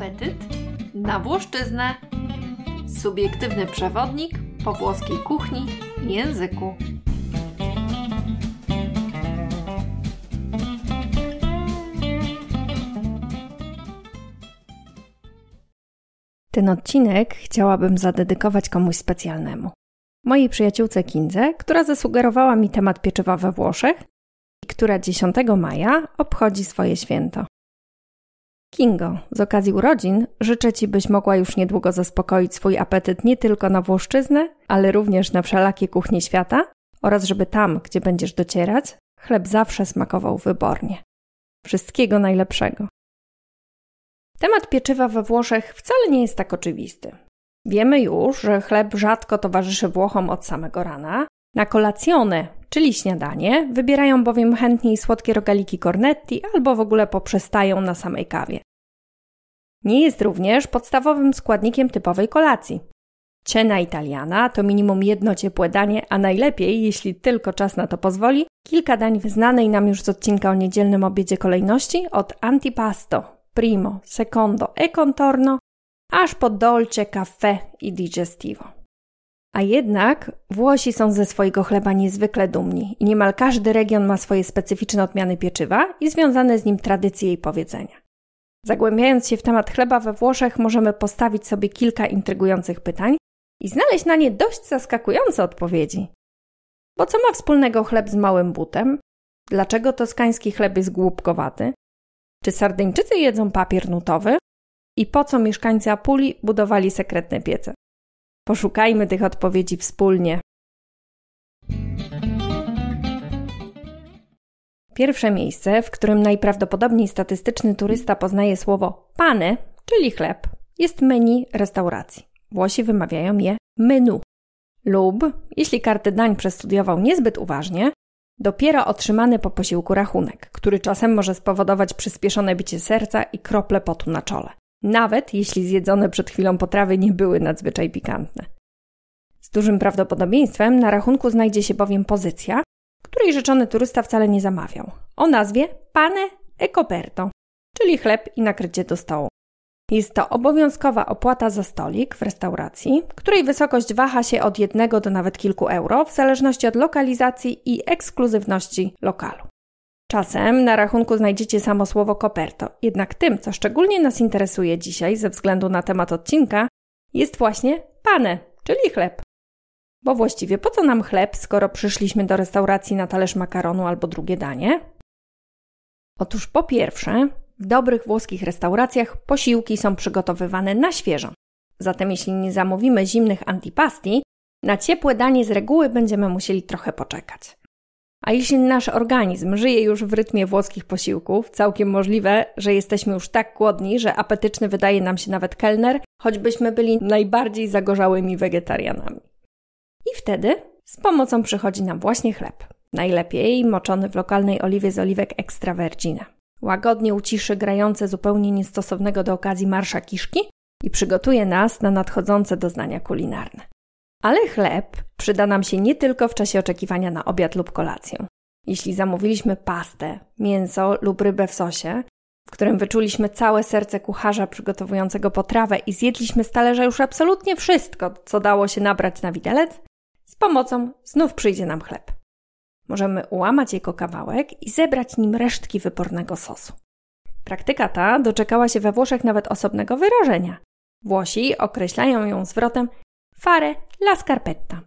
Apetyt na Włoszczyznę. Subiektywny przewodnik po włoskiej kuchni i języku. Ten odcinek chciałabym zadedykować komuś specjalnemu. Mojej przyjaciółce Kindze, która zasugerowała mi temat pieczywa we Włoszech i która 10 maja obchodzi swoje święto. Kingo, z okazji urodzin życzę Ci, byś mogła już niedługo zaspokoić swój apetyt nie tylko na Włoszczyznę, ale również na wszelakie kuchnie świata oraz żeby tam, gdzie będziesz docierać, chleb zawsze smakował wybornie. Wszystkiego najlepszego. Temat pieczywa we Włoszech wcale nie jest tak oczywisty. Wiemy już, że chleb rzadko towarzyszy Włochom od samego rana. Na kolacjone, czyli śniadanie, wybierają bowiem chętniej słodkie rogaliki cornetti albo w ogóle poprzestają na samej kawie. Nie jest również podstawowym składnikiem typowej kolacji. Cena italiana to minimum jedno ciepłe danie, a najlepiej, jeśli tylko czas na to pozwoli, kilka dań znanej nam już z odcinka o niedzielnym obiedzie kolejności od antipasto, primo, secondo e contorno, aż po dolce, caffè i digestivo. A jednak Włosi są ze swojego chleba niezwykle dumni i niemal każdy region ma swoje specyficzne odmiany pieczywa i związane z nim tradycje i powiedzenia. Zagłębiając się w temat chleba we Włoszech, możemy postawić sobie kilka intrygujących pytań i znaleźć na nie dość zaskakujące odpowiedzi. Bo co ma wspólnego chleb z małym butem? Dlaczego toskański chleb jest głupkowaty? Czy Sardyńczycy jedzą papier nutowy? I po co mieszkańcy Apuli budowali sekretne piece? Poszukajmy tych odpowiedzi wspólnie. Pierwsze miejsce, w którym najprawdopodobniej statystyczny turysta poznaje słowo pane, czyli chleb, jest menu restauracji. Włosi wymawiają je menu. Lub, jeśli karty dań przestudiował niezbyt uważnie, dopiero otrzymany po posiłku rachunek, który czasem może spowodować przyspieszone bicie serca i krople potu na czole. Nawet jeśli zjedzone przed chwilą potrawy nie były nadzwyczaj pikantne. Z dużym prawdopodobieństwem na rachunku znajdzie się bowiem pozycja, której rzeczony turysta wcale nie zamawiał, o nazwie pane e coperto, czyli chleb i nakrycie do stołu. Jest to obowiązkowa opłata za stolik w restauracji, której wysokość waha się od jednego do nawet kilku euro, w zależności od lokalizacji i ekskluzywności lokalu. Czasem na rachunku znajdziecie samo słowo koperto, jednak tym, co szczególnie nas interesuje dzisiaj ze względu na temat odcinka, jest właśnie pane, czyli chleb. Bo właściwie po co nam chleb, skoro przyszliśmy do restauracji na talerz makaronu albo drugie danie? Otóż po pierwsze, w dobrych włoskich restauracjach posiłki są przygotowywane na świeżo. Zatem jeśli nie zamówimy zimnych antipasti, na ciepłe danie z reguły będziemy musieli trochę poczekać. A jeśli nasz organizm żyje już w rytmie włoskich posiłków, całkiem możliwe, że jesteśmy już tak głodni, że apetyczny wydaje nam się nawet kelner, choćbyśmy byli najbardziej zagorzałymi wegetarianami. I wtedy z pomocą przychodzi nam właśnie chleb. Najlepiej moczony w lokalnej oliwie z oliwek extra vergine. Łagodnie uciszy grające zupełnie niestosownego do okazji marsza kiszki i przygotuje nas na nadchodzące doznania kulinarne. Ale chleb przyda nam się nie tylko w czasie oczekiwania na obiad lub kolację. Jeśli zamówiliśmy pastę, mięso lub rybę w sosie, w którym wyczuliśmy całe serce kucharza przygotowującego potrawę i zjedliśmy z talerza już absolutnie wszystko, co dało się nabrać na widelec, z pomocą znów przyjdzie nam chleb. Możemy ułamać jego kawałek i zebrać nim resztki wybornego sosu. Praktyka ta doczekała się we Włoszech nawet osobnego wyrażenia. Włosi określają ją zwrotem fare la scarpetta.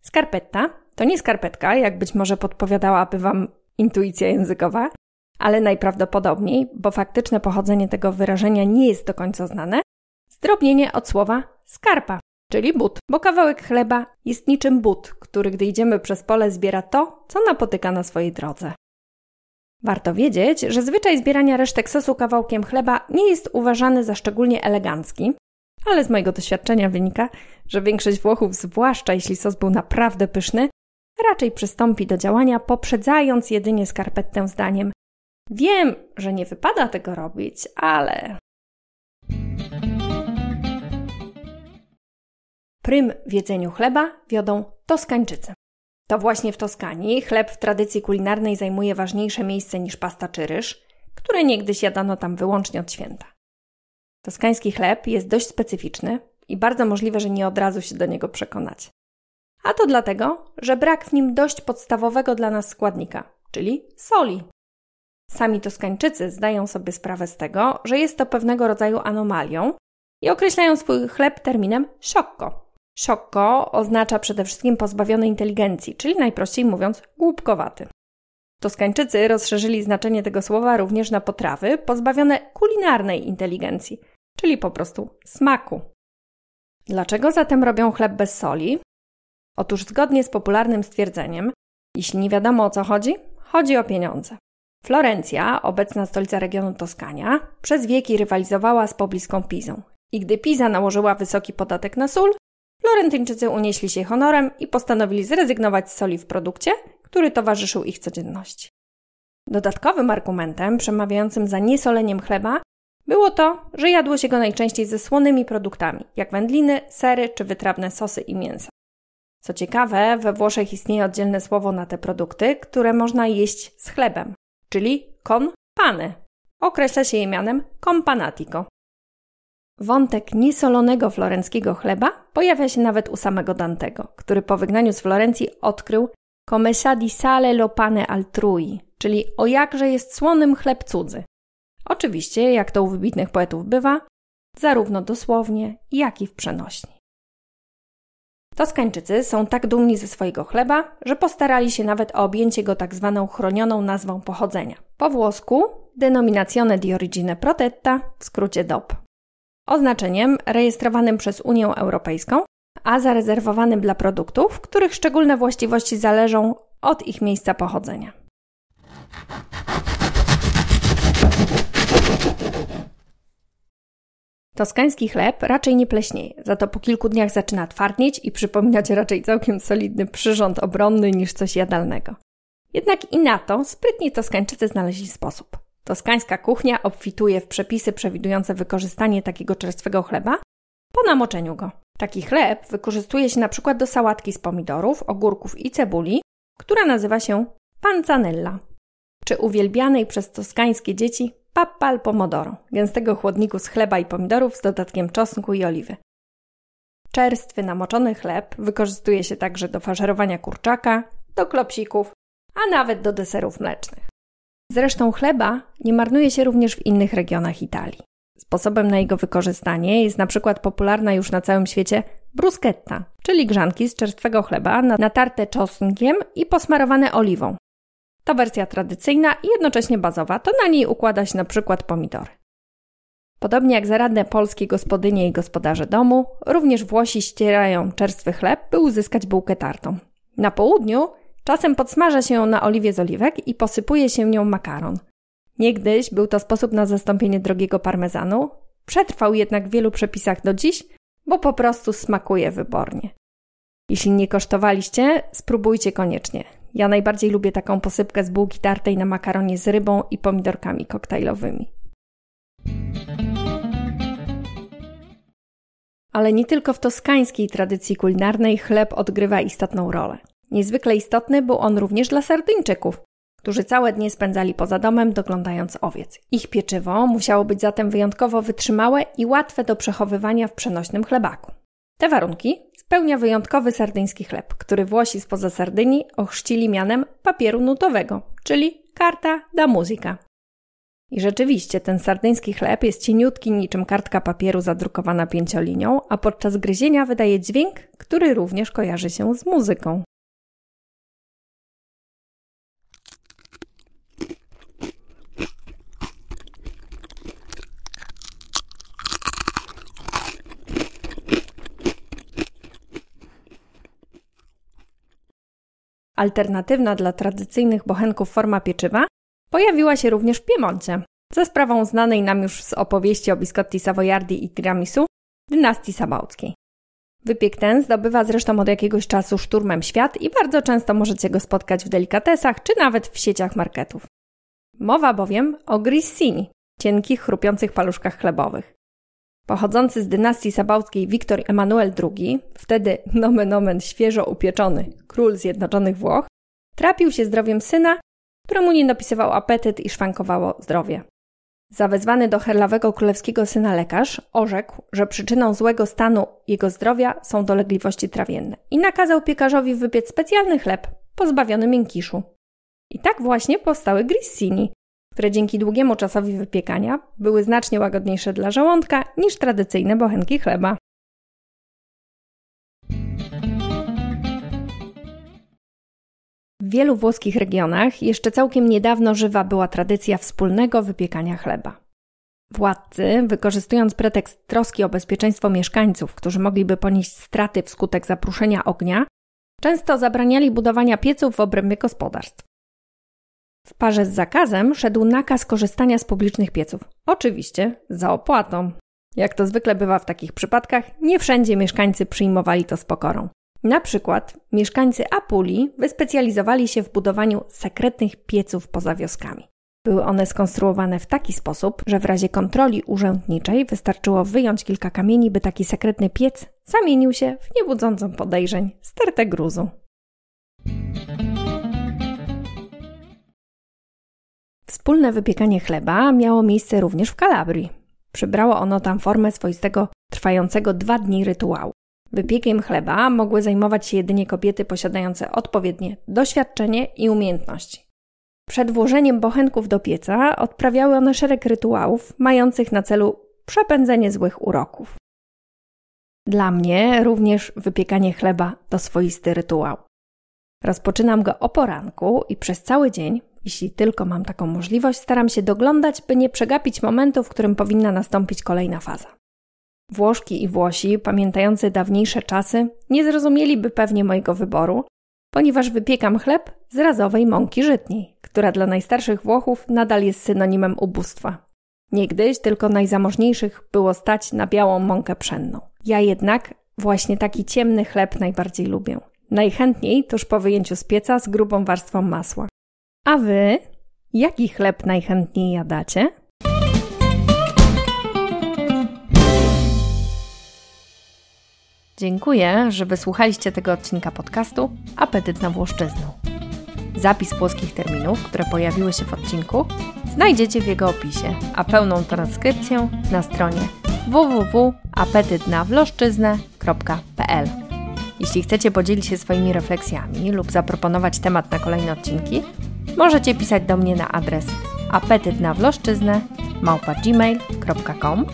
Scarpetta to nie skarpetka, jak być może podpowiadałaby Wam intuicja językowa, ale najprawdopodobniej, bo faktyczne pochodzenie tego wyrażenia nie jest do końca znane, zdrobnienie od słowa skarpa, czyli but, bo kawałek chleba jest niczym but, który gdy idziemy przez pole zbiera to, co napotyka na swojej drodze. Warto wiedzieć, że zwyczaj zbierania resztek sosu kawałkiem chleba nie jest uważany za szczególnie elegancki, ale z mojego doświadczenia wynika, że większość Włochów, zwłaszcza jeśli sos był naprawdę pyszny, raczej przystąpi do działania, poprzedzając jedynie skarpettę zdaniem: Wiem, że nie wypada tego robić, ale. Prym w jedzeniu chleba wiodą Toskańczycy. To właśnie w Toskanii chleb w tradycji kulinarnej zajmuje ważniejsze miejsce niż pasta czy ryż, które niegdyś jadano tam wyłącznie od święta. Toskański chleb jest dość specyficzny i bardzo możliwe, że nie od razu się do niego przekonać. A to dlatego, że brak w nim dość podstawowego dla nas składnika, czyli soli. Sami Toskańczycy zdają sobie sprawę z tego, że jest to pewnego rodzaju anomalią i określają swój chleb terminem sciocco. Sciocco oznacza przede wszystkim pozbawiony inteligencji, czyli najprościej mówiąc głupkowaty. Toskańczycy rozszerzyli znaczenie tego słowa również na potrawy pozbawione kulinarnej inteligencji, czyli po prostu smaku. Dlaczego zatem robią chleb bez soli? Otóż zgodnie z popularnym stwierdzeniem, jeśli nie wiadomo o co chodzi, chodzi o pieniądze. Florencja, obecna stolica regionu Toskania, przez wieki rywalizowała z pobliską Pizą. I gdy Piza nałożyła wysoki podatek na sól, Florentyńczycy unieśli się honorem i postanowili zrezygnować z soli w produkcie, który towarzyszył ich codzienności. Dodatkowym argumentem przemawiającym za niesoleniem chleba było to, że jadło się go najczęściej ze słonymi produktami, jak wędliny, sery czy wytrawne sosy i mięsa. Co ciekawe, we Włoszech istnieje oddzielne słowo na te produkty, które można jeść z chlebem, czyli con pane. Określa się je mianem companatico. Wątek niesolonego florenckiego chleba pojawia się nawet u samego Dantego, który po wygnaniu z Florencji odkrył come sa di sale lo pane altrui, czyli o jakże jest słonym chleb cudzy. Oczywiście, jak to u wybitnych poetów bywa, zarówno dosłownie, jak i w przenośni. Toskańczycy są tak dumni ze swojego chleba, że postarali się nawet o objęcie go tak zwaną chronioną nazwą pochodzenia. Po włosku Denominazione di origine protetta, w skrócie DOP. Oznaczeniem rejestrowanym przez Unię Europejską, a zarezerwowanym dla produktów, których szczególne właściwości zależą od ich miejsca pochodzenia. Toskański chleb raczej nie pleśnieje, za to po kilku dniach zaczyna twardnieć i przypominać raczej całkiem solidny przyrząd obronny niż coś jadalnego. Jednak i na to sprytni Toskańczycy znaleźli sposób. Toskańska kuchnia obfituje w przepisy przewidujące wykorzystanie takiego czerstwego chleba po namoczeniu go. Taki chleb wykorzystuje się na przykład do sałatki z pomidorów, ogórków i cebuli, która nazywa się panzanella, czy uwielbianej przez toskańskie dzieci pappa al pomodoro, gęstego chłodniku z chleba i pomidorów z dodatkiem czosnku i oliwy. Czerstwy namoczony chleb wykorzystuje się także do faszerowania kurczaka, do klopsików, a nawet do deserów mlecznych. Zresztą chleba nie marnuje się również w innych regionach Italii. Sposobem na jego wykorzystanie jest na przykład popularna już na całym świecie bruschetta, czyli grzanki z czerstwego chleba natarte czosnkiem i posmarowane oliwą, to wersja tradycyjna i jednocześnie bazowa, to na niej układa się na przykład pomidory. Podobnie jak zaradne polskie gospodynie i gospodarze domu, również Włosi ścierają czerstwy chleb, by uzyskać bułkę tartą. Na południu czasem podsmaża się ją na oliwie z oliwek i posypuje się nią makaron. Niegdyś był to sposób na zastąpienie drogiego parmezanu, przetrwał jednak w wielu przepisach do dziś, bo po prostu smakuje wybornie. Jeśli nie kosztowaliście, spróbujcie koniecznie. Ja najbardziej lubię taką posypkę z bułki tartej na makaronie z rybą i pomidorkami koktajlowymi. Ale nie tylko w toskańskiej tradycji kulinarnej chleb odgrywa istotną rolę. Niezwykle istotny był on również dla Sardyńczyków, którzy całe dnie spędzali poza domem doglądając owiec. Ich pieczywo musiało być zatem wyjątkowo wytrzymałe i łatwe do przechowywania w przenośnym chlebaku. Te warunki spełnia wyjątkowy sardyński chleb, który Włosi spoza Sardynii ochrzcili mianem papieru nutowego, czyli karta da musica. I rzeczywiście ten sardyński chleb jest cieniutki niczym kartka papieru zadrukowana pięciolinią, a podczas gryzienia wydaje dźwięk, który również kojarzy się z muzyką. Alternatywna dla tradycyjnych bochenków forma pieczywa pojawiła się również w Piemoncie, za sprawą znanej nam już z opowieści o biscotti savoiardi i tiramisu dynastii sabałckiej. Wypiek ten zdobywa zresztą od jakiegoś czasu szturmem świat i bardzo często możecie go spotkać w delikatesach czy nawet w sieciach marketów. Mowa bowiem o grissini, cienkich, chrupiących paluszkach chlebowych. Pochodzący z dynastii sabałskiej Wiktor Emanuel II, wtedy nomen omen świeżo upieczony król Zjednoczonych Włoch, trapił się zdrowiem syna, któremu nie dopisywał apetyt i szwankowało zdrowie. Zawezwany do herlawego królewskiego syna lekarz orzekł, że przyczyną złego stanu jego zdrowia są dolegliwości trawienne i nakazał piekarzowi wypiec specjalny chleb pozbawiony miękiszu. I tak właśnie powstały grissini, które dzięki długiemu czasowi wypiekania były znacznie łagodniejsze dla żołądka niż tradycyjne bochenki chleba. W wielu włoskich regionach jeszcze całkiem niedawno żywa była tradycja wspólnego wypiekania chleba. Władcy, wykorzystując pretekst troski o bezpieczeństwo mieszkańców, którzy mogliby ponieść straty wskutek zapruszenia ognia, często zabraniali budowania pieców w obrębie gospodarstw. W parze z zakazem szedł nakaz korzystania z publicznych pieców. Oczywiście za opłatą. Jak to zwykle bywa w takich przypadkach, nie wszędzie mieszkańcy przyjmowali to z pokorą. Na przykład mieszkańcy Apulii wyspecjalizowali się w budowaniu sekretnych pieców poza wioskami. Były one skonstruowane w taki sposób, że w razie kontroli urzędniczej wystarczyło wyjąć kilka kamieni, by taki sekretny piec zamienił się w niebudzącą podejrzeń stertę gruzu. Wspólne wypiekanie chleba miało miejsce również w Kalabrii. Przybrało ono tam formę swoistego, trwającego dwa dni rytuału. Wypiekiem chleba mogły zajmować się jedynie kobiety posiadające odpowiednie doświadczenie i umiejętności. Przed włożeniem bochenków do pieca odprawiały one szereg rytuałów mających na celu przepędzenie złych uroków. Dla mnie również wypiekanie chleba to swoisty rytuał. Rozpoczynam go o poranku i przez cały dzień, jeśli tylko mam taką możliwość, staram się doglądać, by nie przegapić momentu, w którym powinna nastąpić kolejna faza. Włoszki i Włosi, pamiętający dawniejsze czasy, nie zrozumieliby pewnie mojego wyboru, ponieważ wypiekam chleb z razowej mąki żytniej, która dla najstarszych Włochów nadal jest synonimem ubóstwa. Niegdyś tylko najzamożniejszych było stać na białą mąkę pszenną. Ja jednak właśnie taki ciemny chleb najbardziej lubię. Najchętniej tuż po wyjęciu z pieca z grubą warstwą masła. A wy? Jaki chleb najchętniej jadacie? Dziękuję, że wysłuchaliście tego odcinka podcastu Apetyt na Włoszczyznę. Zapis włoskich terminów, które pojawiły się w odcinku, znajdziecie w jego opisie, a pełną transkrypcję na stronie www.apetytnawloszczyznę.pl. Jeśli chcecie podzielić się swoimi refleksjami lub zaproponować temat na kolejne odcinki, możecie pisać do mnie na adres apetytnawloszczyznę@gmail.com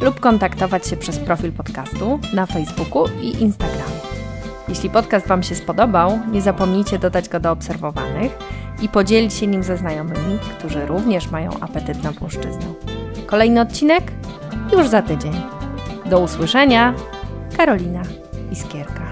lub kontaktować się przez profil podcastu na Facebooku i Instagramie. Jeśli podcast Wam się spodobał, nie zapomnijcie dodać go do obserwowanych i podzielić się nim ze znajomymi, którzy również mają apetyt na płaszczyznę. Kolejny odcinek już za tydzień. Do usłyszenia, Karolina Iskierka.